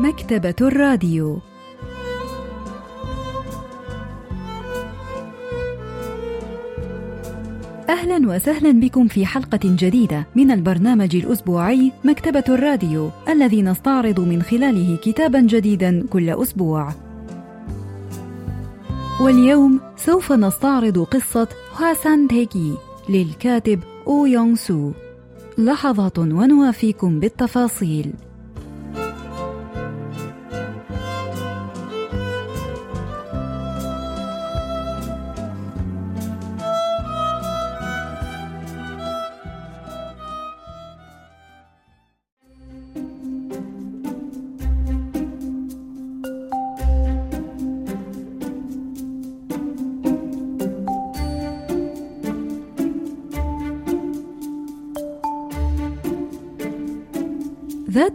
مكتبة الراديو أهلا وسهلا بكم في حلقة جديدة من البرنامج الأسبوعي مكتبة الراديو الذي نستعرض من خلاله كتابا جديدا كل أسبوع. واليوم سوف نستعرض قصة هواسان تيكي للكاتب أو يونغ سو. لحظات ونوافيكم بالتفاصيل.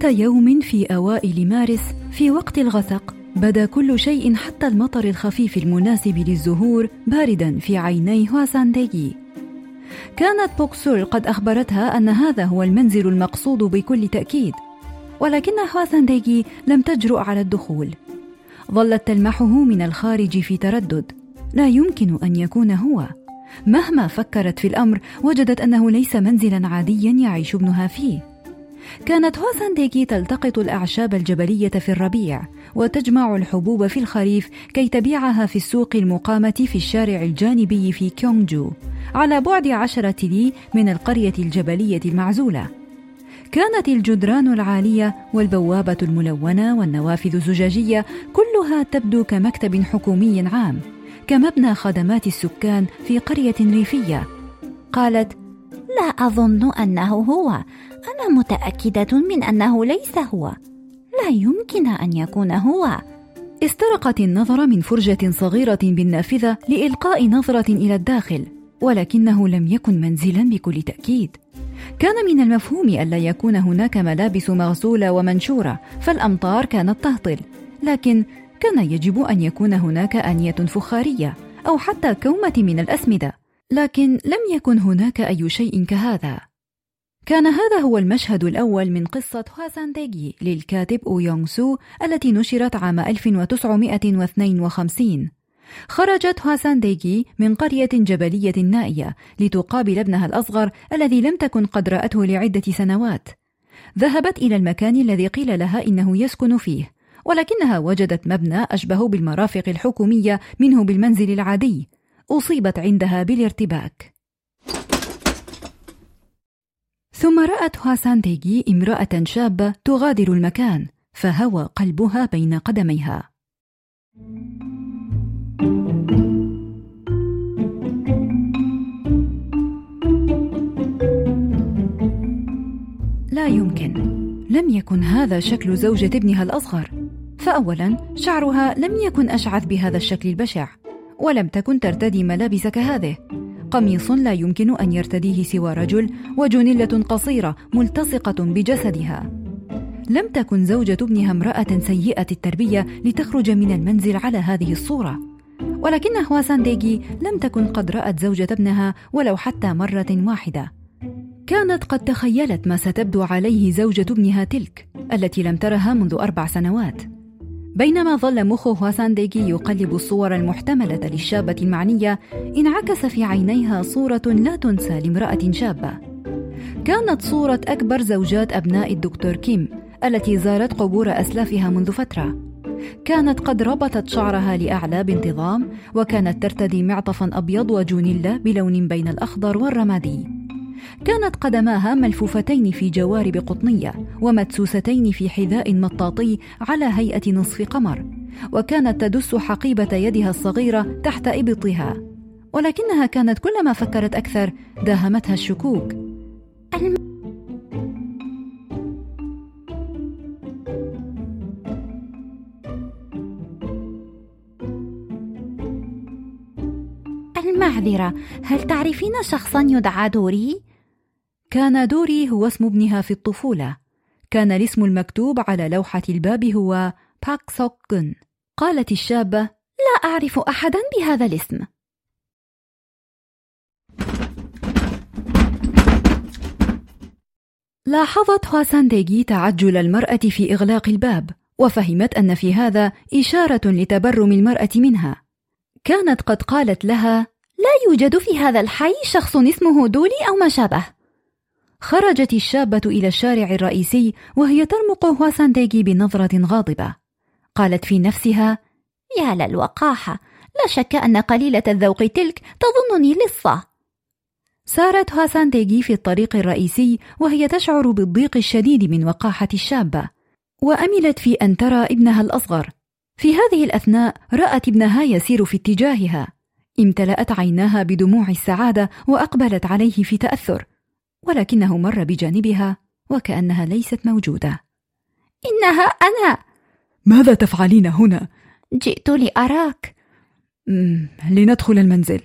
ذات يوم في أوائل مارس في وقت الغسق بدا كل شيء حتى المطر الخفيف المناسب للزهور باردا في عيني هواسانديجي كانت بوكسول قد أخبرتها أن هذا هو المنزل المقصود بكل تأكيد ولكن هواسانديجي لم تجرؤ على الدخول. ظلت تلمحه من الخارج في تردد. لا يمكن أن يكون هو. مهما فكرت في الأمر وجدت أنه ليس منزلا عاديا يعيش ابنها فيه. كانت هوسانديكي تلتقط الأعشاب الجبلية في الربيع وتجمع الحبوب في الخريف كي تبيعها في السوق المقامة في الشارع الجانبي في كيونجو على بعد عشرة لي من القرية الجبلية المعزولة. كانت الجدران العالية والبوابة الملونة والنوافذ الزجاجية كلها تبدو كمكتب حكومي عام كمبنى خدمات السكان في قرية ريفية. قالت لا أظن أنه هو. أنا متأكدة من أنه ليس هو. لا يمكن أن يكون هو. استرقت النظر من فرجة صغيرة بالنافذة لإلقاء نظرة إلى الداخل ولكنه لم يكن منزلا بكل تأكيد. كان من المفهوم ألا يكون هناك ملابس مغسولة ومنشورة فالأمطار كانت تهطل. لكن كان يجب أن يكون هناك آنية فخارية أو حتى كومة من الأسمدة. لكن لم يكن هناك أي شيء كهذا. كان هذا هو المشهد الأول من قصة هواسانديجي للكاتب أو يونغ سو التي نشرت عام 1952 خرجت هواسانديجي من قرية جبلية نائية لتقابل ابنها الأصغر الذي لم تكن قد رأته لعدة سنوات. ذهبت إلى المكان الذي قيل لها إنه يسكن فيه ولكنها وجدت مبنى أشبه بالمرافق الحكومية منه بالمنزل العادي. أصيبت عندها بالارتباك. ثم رأت هواسانديجي امرأة شابة تغادر المكان فهوى قلبها بين قدميها. لا يمكن. لم يكن هذا شكل زوجة ابنها الأصغر. فأولا شعرها لم يكن أشعث بهذا الشكل البشع. ولم تكن ترتدي ملابس كهذه قميص لا يمكن أن يرتديه سوى رجل وجنله قصيرة ملتصقة بجسدها. لم تكن زوجة ابنها امرأة سيئة التربية لتخرج من المنزل على هذه الصورة. ولكن هواسان ديجي لم تكن قد رأت زوجة ابنها ولو حتى مرة واحدة. كانت قد تخيلت ما ستبدو عليه زوجة ابنها تلك التي لم ترها منذ أربع سنوات. بينما ظل مخ هواسانديجي يقلب الصور المحتملة للشابة المعنية انعكس في عينيها صورة لا تنسى لامرأة شابة. كانت صورة أكبر زوجات أبناء الدكتور كيم التي زارت قبور أسلافها منذ فترة. كانت قد ربطت شعرها لأعلى بانتظام وكانت ترتدي معطفا أبيض وجونيلا بلون بين الأخضر والرمادي. كانت قدماها ملفوفتين في جوارب قطنية ومدسوستين في حذاء مطاطي على هيئة نصف قمر وكانت تدس حقيبة يدها الصغيرة تحت إبطها ولكنها كانت كلما فكرت أكثر داهمتها الشكوك الم... المعذرة هل تعرفين شخصا يدعى دوري؟ كان دوري هو اسم ابنها في الطفولة. كان الاسم المكتوب على لوحة الباب هو باك سوك جن قالت الشابة لا أعرف أحدا بهذا الاسم. لاحظت هواسانديجي تعجل المرأة في إغلاق الباب وفهمت أن في هذا إشارة لتبرم المرأة منها. كانت قد قالت لها لا يوجد في هذا الحي شخص اسمه دولي أو ما شابه. خرجت الشابة إلى الشارع الرئيسي وهي ترمق هواسانديغي بنظرة غاضبة. قالت في نفسها يا للوقاحة لا شك أن قليلة الذوق تلك تظنني لصة. سارت هواسانديغي في الطريق الرئيسي وهي تشعر بالضيق الشديد من وقاحة الشابة وأملت في أن ترى ابنها الأصغر. في هذه الأثناء رأت ابنها يسير في اتجاهها. امتلأت عيناها بدموع السعادة وأقبلت عليه في تأثر. ولكنه مر بجانبها وكأنها ليست موجودة. إنها أنا! ماذا تفعلين هنا؟ جئت لأراك. لندخل المنزل.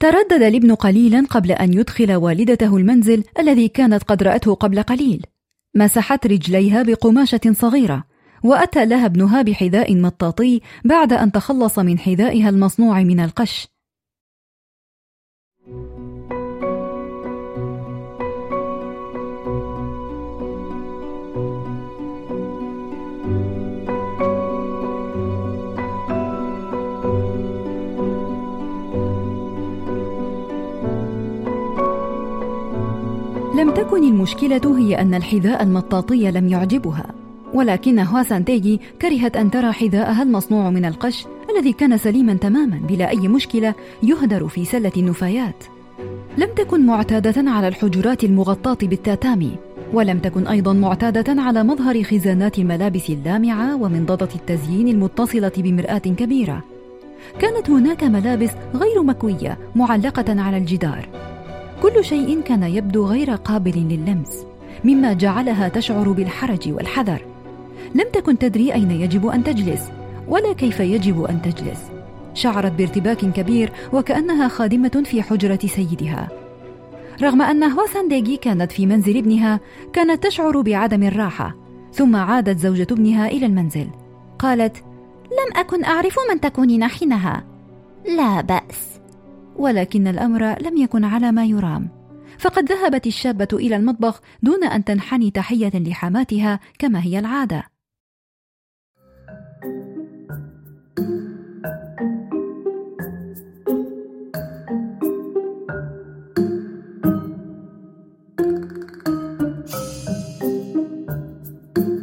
تردد الابن قليلا قبل أن يدخل والدته المنزل الذي كانت قد رأته قبل قليل. مسحت رجليها بقماشة صغيرة وأتى لها ابنها بحذاء مطاطي بعد أن تخلص من حذائها المصنوع من القش. لم تكن المشكلة هي أن الحذاء المطاطي لم يعجبها. ولكن هواسانتيجي كرهت أن ترى حذاءها المصنوع من القش الذي كان سليما تماما بلا أي مشكلة يهدر في سلة النفايات. لم تكن معتادة على الحجرات المغطاة بالتاتامي ولم تكن أيضا معتادة على مظهر خزانات الملابس اللامعة ومنضدة التزيين المتصلة بمرآة كبيرة. كانت هناك ملابس غير مكوية معلقة على الجدار. كل شيء كان يبدو غير قابل لللمس مما جعلها تشعر بالحرج والحذر. لم تكن تدري أين يجب أن تجلس ولا كيف يجب أن تجلس. شعرت بارتباك كبير وكأنها خادمة في حجرة سيدها. رغم أن هواسانديغي كانت في منزل ابنها كانت تشعر بعدم الراحة ثم عادت زوجة ابنها إلى المنزل. قالت لم أكن أعرف من تكونين حينها. لا بأس. ولكن الأمر لم يكن على ما يرام. فقد ذهبت الشابة إلى المطبخ دون أن تنحني تحية لحماتها كما هي العادة.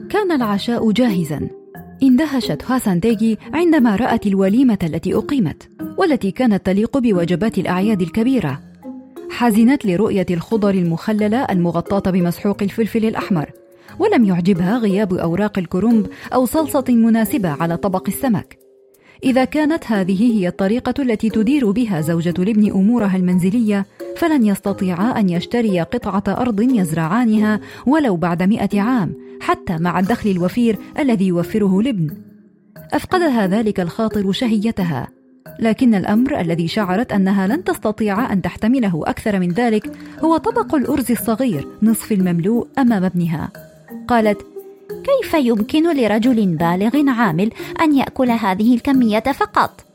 كان العشاء جاهزا. اندهشت هاسانديغي عندما رأت الوليمة التي أقيمت والتي كانت تليق بوجبات الأعياد الكبيرة. حزنت لرؤية الخضر المخللة المغطاة بمسحوق الفلفل الأحمر ولم يعجبها غياب أوراق الكرنب أو صلصة مناسبة على طبق السمك. إذا كانت هذه هي الطريقة التي تدير بها زوجة الابن أمورها المنزلية فلن يستطيعا أن يشتريا قطعة أرض يزرعانها ولو بعد مئة عام حتى مع الدخل الوفير الذي يوفره الابن. أفقدها ذلك الخاطر شهيتها. لكن الأمر الذي شعرت أنها لن تستطيع أن تحتمله أكثر من ذلك هو طبق الأرز الصغير نصف المملوء أمام ابنها. قالت كيف يمكن لرجل بالغ عامل أن يأكل هذه الكمية فقط؟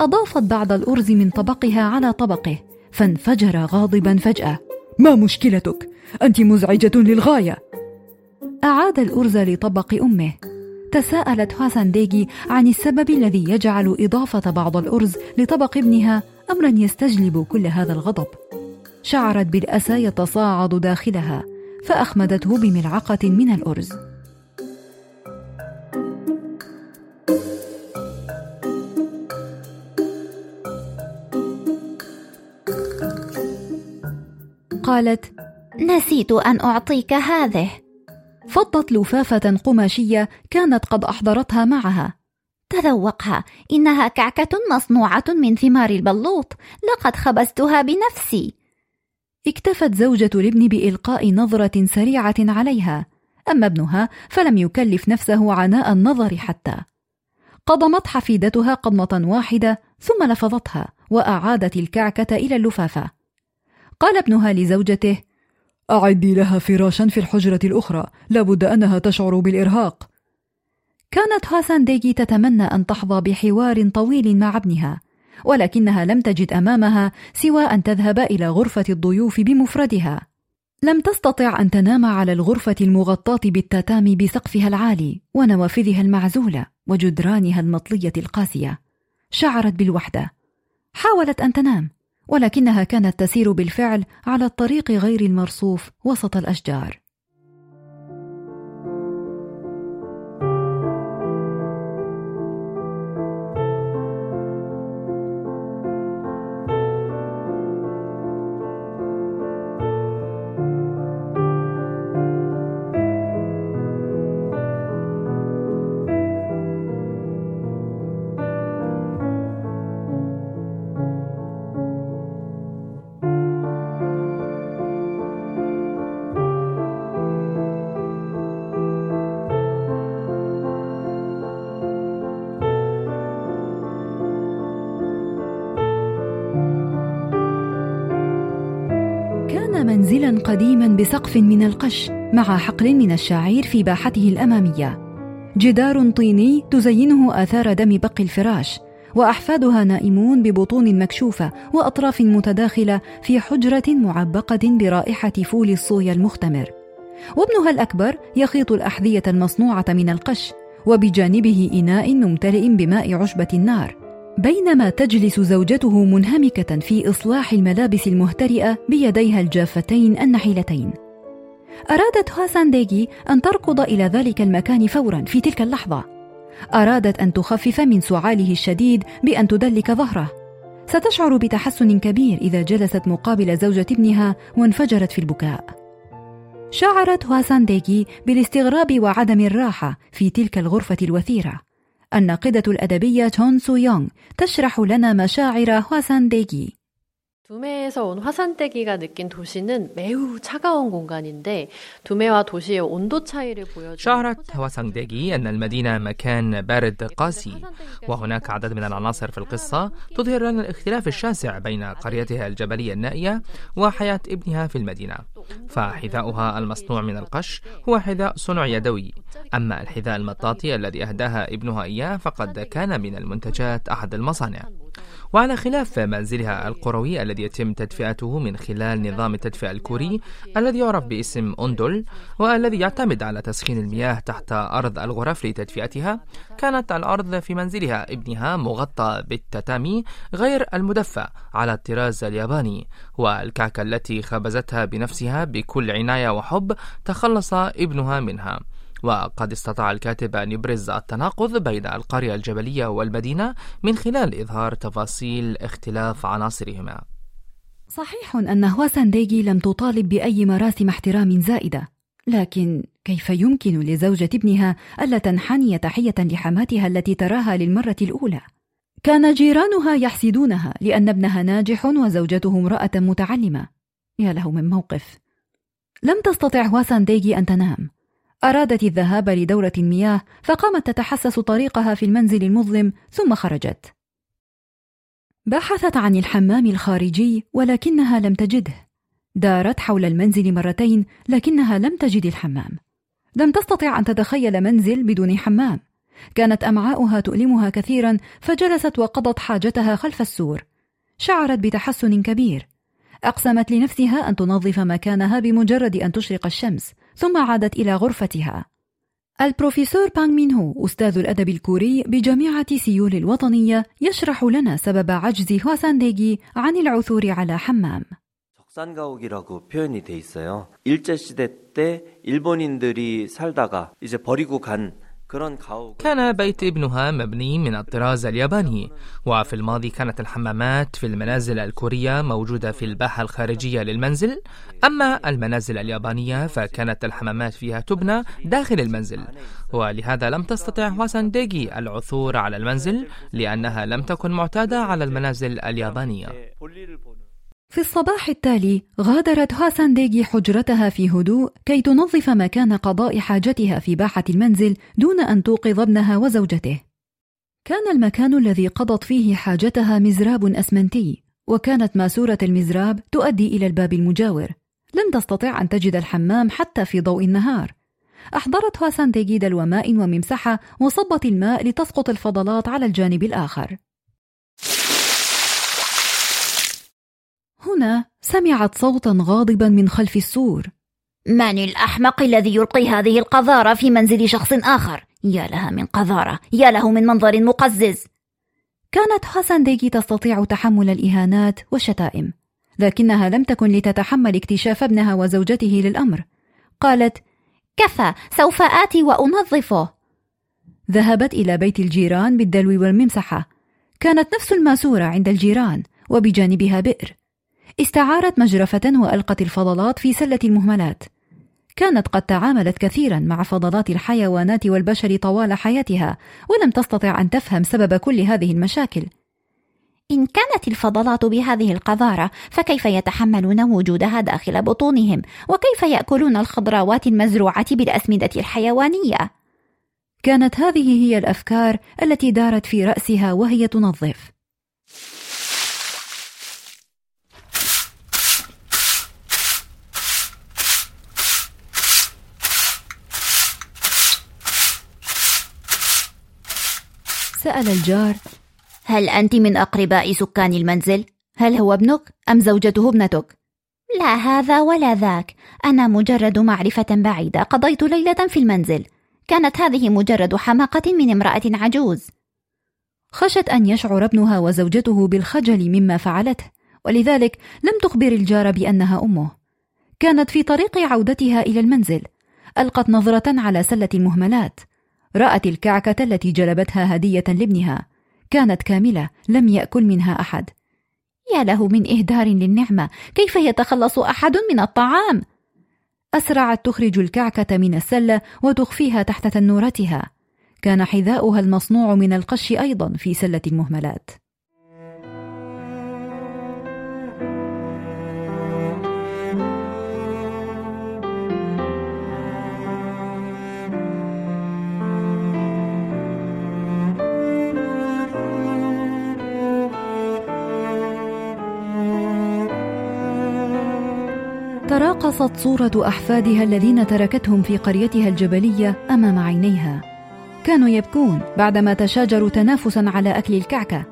أضافت بعض الأرز من طبقها على طبقه فانفجر غاضبا فجأة. ما مشكلتك؟ أنت مزعجة للغاية. أعاد الأرز لطبق أمه. تساءلت هاسانديغي عن السبب الذي يجعل إضافة بعض الأرز لطبق ابنها أمرا يستجلب كل هذا الغضب. شعرت بالأسى يتصاعد داخلها فأخمدته بملعقة من الأرز. قالت نسيت أن أعطيك هذه. فضت لفافة قماشية كانت قد أحضرتها معها. تذوقها إنها كعكة مصنوعة من ثمار البلوط. لقد خبزتها بنفسي. اكتفت زوجة الابن بإلقاء نظرة سريعة عليها. أما ابنها فلم يكلف نفسه عناء النظر حتى. قضمت حفيدتها قضمة واحدة ثم لفظتها وأعادت الكعكة إلى اللفافة. قال ابنها لزوجته أعدي لها فراشا في الحجرة الأخرى. لابد أنها تشعر بالإرهاق. كانت هاسان ديجي تتمنى أن تحظى بحوار طويل مع ابنها ولكنها لم تجد أمامها سوى أن تذهب إلى غرفة الضيوف بمفردها. لم تستطع أن تنام على الغرفة المغطاة بالتاتامي بسقفها العالي ونوافذها المعزولة وجدرانها المطلية القاسية. شعرت بالوحدة. حاولت أن تنام. ولكنها كانت تسير بالفعل على الطريق غير المرصوف وسط منزلا قديما بسقف من القش مع حقل من الشعير في باحته الأمامية. جدار طيني تزينه آثار دم بقي الفراش وأحفادها نائمون ببطون مكشوفة وأطراف متداخلة في حجرة معبقة برائحة فول الصويا المختمر. وابنها الأكبر يخيط الأحذية المصنوعة من القش وبجانبه إناء ممتلئ بماء عشبة النار. بينما تجلس زوجته منهمكة في إصلاح الملابس المهترئة بيديها الجافتين النحيلتين. أرادت هواسان ديجي أن تركض إلى ذلك المكان فورا في تلك اللحظة. أرادت أن تخفف من سعاله الشديد بأن تدلك ظهره. ستشعر بتحسن كبير إذا جلست مقابل زوجة ابنها وانفجرت في البكاء. شعرت هواسان ديجي بالاستغراب وعدم الراحة في تلك الغرفة الوثيرة. الناقدة الأدبية جون سو يونغ تشرح لنا مشاعر هواسان ديجي. 두메에서 온 화산대기가 느낀 도시는 매우 차가운 공간인데 두메와 도시의 온도 차이를 보여주는 شعرت هواسانغديغي أن المدينة مكان بارد قاسي وهناك عدد من العناصر في القصة تظهر لنا الاختلاف الشاسع بين قريتها الجبلية النائية وحياة ابنها في المدينة فحذاؤها المصنوع من القش هو حذاء صنع يدوي أما الحذاء المطاطي الذي أهداها ابنها إياه فقد كان من المنتجات أحد المصانع وعلى خلاف منزلها القروي الذي يتم تدفئته من خلال نظام التدفئة الكوري الذي يعرف باسم أندل والذي يعتمد على تسخين المياه تحت أرض الغرف لتدفئتها كانت الأرض في منزلها ابنها مغطى بالتتامي غير المدفأ على الطراز الياباني والكعكة التي خبزتها بنفسها بكل عناية وحب تخلص ابنها منها. وقد استطاع الكاتب أن يبرز التناقض بين القرية الجبلية والمدينة من خلال إظهار تفاصيل اختلاف عناصرهما. صحيح أن هواسان ديجي لم تطالب بأي مراسم احترام زائدة لكن كيف يمكن لزوجة ابنها ألا تنحني تحية لحماتها التي تراها للمرة الأولى؟ كان جيرانها يحسدونها لأن ابنها ناجح وزوجته امرأة متعلمة. يا له من موقف. لم تستطع هواسان ديجي أن تنام. أرادت الذهاب لدورة المياه فقامت تتحسس طريقها في المنزل المظلم ثم خرجت. بحثت عن الحمام الخارجي ولكنها لم تجده. دارت حول المنزل مرتين لكنها لم تجد الحمام. لم تستطع أن تتخيل منزل بدون حمام. كانت أمعاؤها تؤلمها كثيرا فجلست وقضت حاجتها خلف السور. شعرت بتحسن كبير. أقسمت لنفسها أن تنظف مكانها بمجرد أن تشرق الشمس. ثم عادت إلى غرفتها البروفيسور بانغ مين هو أستاذ الأدب الكوري بجامعة سيول الوطنية يشرح لنا سبب عجز هواسانديجي عن العثور على حمام 적산가옥이라고 표현이 돼 있어요. 일제 시대 때 일본인들이 살다가 이제 버리고 간 كان بيت ابنها مبني من الطراز الياباني وفي الماضي كانت الحمامات في المنازل الكورية موجودة في الباحة الخارجية للمنزل. أما المنازل اليابانية فكانت الحمامات فيها تبنى داخل المنزل ولهذا لم تستطع هواسان ديجي العثور على المنزل لأنها لم تكن معتادة على المنازل اليابانية. في الصباح التالي غادرت هاسانديجي حجرتها في هدوء كي تنظف مكان قضاء حاجتها في باحة المنزل دون أن توقظ ابنها وزوجته. كان المكان الذي قضت فيه حاجتها مزراب أسمنتي، وكانت ماسورة المزراب تؤدي إلى الباب المجاور. لم تستطع أن تجد الحمام حتى في ضوء النهار. أحضرت هاسانديجي دلو ماء وممسحة وصبت الماء لتسقط الفضلات على الجانب الآخر. هنا سمعت صوتا غاضبا من خلف السور. من الأحمق الذي يلقي هذه القذارة في منزل شخص آخر؟ يا لها من قذارة يا له من منظر مقزز. كانت حسن ديجي تستطيع تحمل الإهانات والشتائم لكنها لم تكن لتتحمل اكتشاف ابنها وزوجته للأمر. قالت كفى سوف آتي وأنظفه. ذهبت إلى بيت الجيران بالدلو والممسحة. كانت نفس الماسورة عند الجيران وبجانبها بئر. استعارت مجرفة وألقت الفضلات في سلة المهملات. كانت قد تعاملت كثيرا مع فضلات الحيوانات والبشر طوال حياتها ولم تستطع أن تفهم سبب كل هذه المشاكل. إن كانت الفضلات بهذه القذارة فكيف يتحملون وجودها داخل بطونهم؟ وكيف يأكلون الخضروات المزروعة بالأسمدة الحيوانية؟ كانت هذه هي الأفكار التي دارت في رأسها وهي تنظف. سأل الجار هل أنت من أقرباء سكان المنزل؟ هل هو ابنك أم زوجته ابنتك؟ لا هذا ولا ذاك. أنا مجرد معرفة بعيدة. قضيت ليلة في المنزل. كانت هذه مجرد حماقة من امرأة عجوز. خشت أن يشعر ابنها وزوجته بالخجل مما فعلته ولذلك لم تخبر الجار بأنها أمه. كانت في طريق عودتها إلى المنزل ألقت نظرة على سلة المهملات. رأت الكعكة التي جلبتها هدية لابنها. كانت كاملة لم يأكل منها أحد. يا له من إهدار للنعمة كيف يتخلص أحد من الطعام؟ أسرعت تخرج الكعكة من السلة وتخفيها تحت تنورتها. كان حذاؤها المصنوع من القش أيضا في سلة المهملات. تراقصت صورة أحفادها الذين تركتهم في قريتها الجبلية أمام عينيها. كانوا يبكون بعدما تشاجروا تنافسا على أكل الكعكة.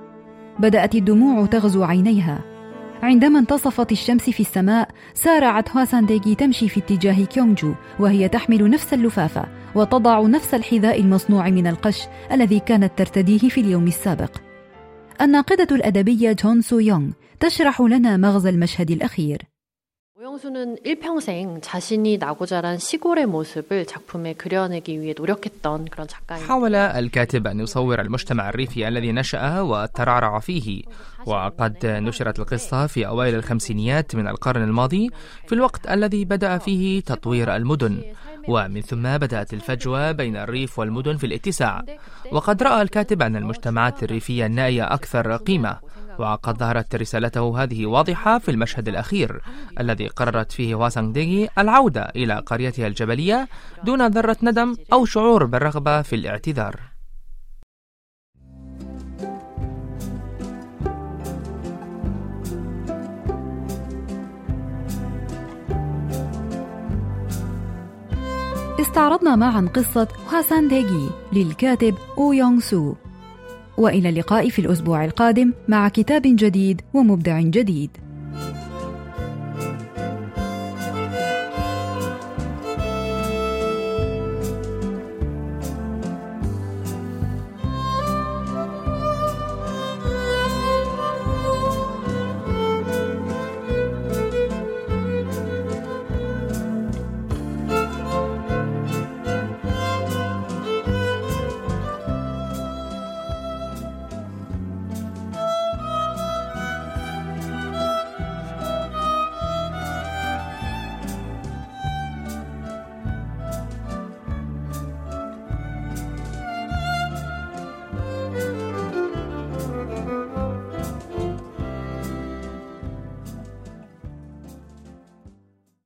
بدأت الدموع تغزو عينيها. عندما انتصفت الشمس في السماء، سارعت هواسان ديجي تمشي في اتجاه كيونجو وهي تحمل نفس اللفافة وتضع نفس الحذاء المصنوع من القش الذي كانت ترتديه في اليوم السابق. الناقدة الأدبية جون سو يونغ تشرح لنا مغزى المشهد الأخير. 오영수는 일평생 자신이 나고 자란 시골의 모습을 작품에 그려내기 위해 노력했던 그런 작가입니다. حاول الكاتب أن يصور المجتمع الريفي الذي نشأ وترعرع فيه وقد نشرت القصة في أوائل الخمسينيات من القرن الماضي في الوقت الذي بدأ فيه تطوير المدن ومن ثم بدأت الفجوة بين الريف والمدن في الاتساع وقد رأى الكاتب أن المجتمعات الريفية النائية أكثر قيمة وقد ظهرت رسالته هذه واضحة في المشهد الأخير الذي قررت فيه هواسان ديجي العودة إلى قريتها الجبلية دون ذرة ندم أو شعور بالرغبة في الاعتذار. استعرضنا معا قصة هواسان ديجي للكاتب أو يونغ سو. وإلى اللقاء في الأسبوع القادم مع كتاب جديد ومبدع جديد.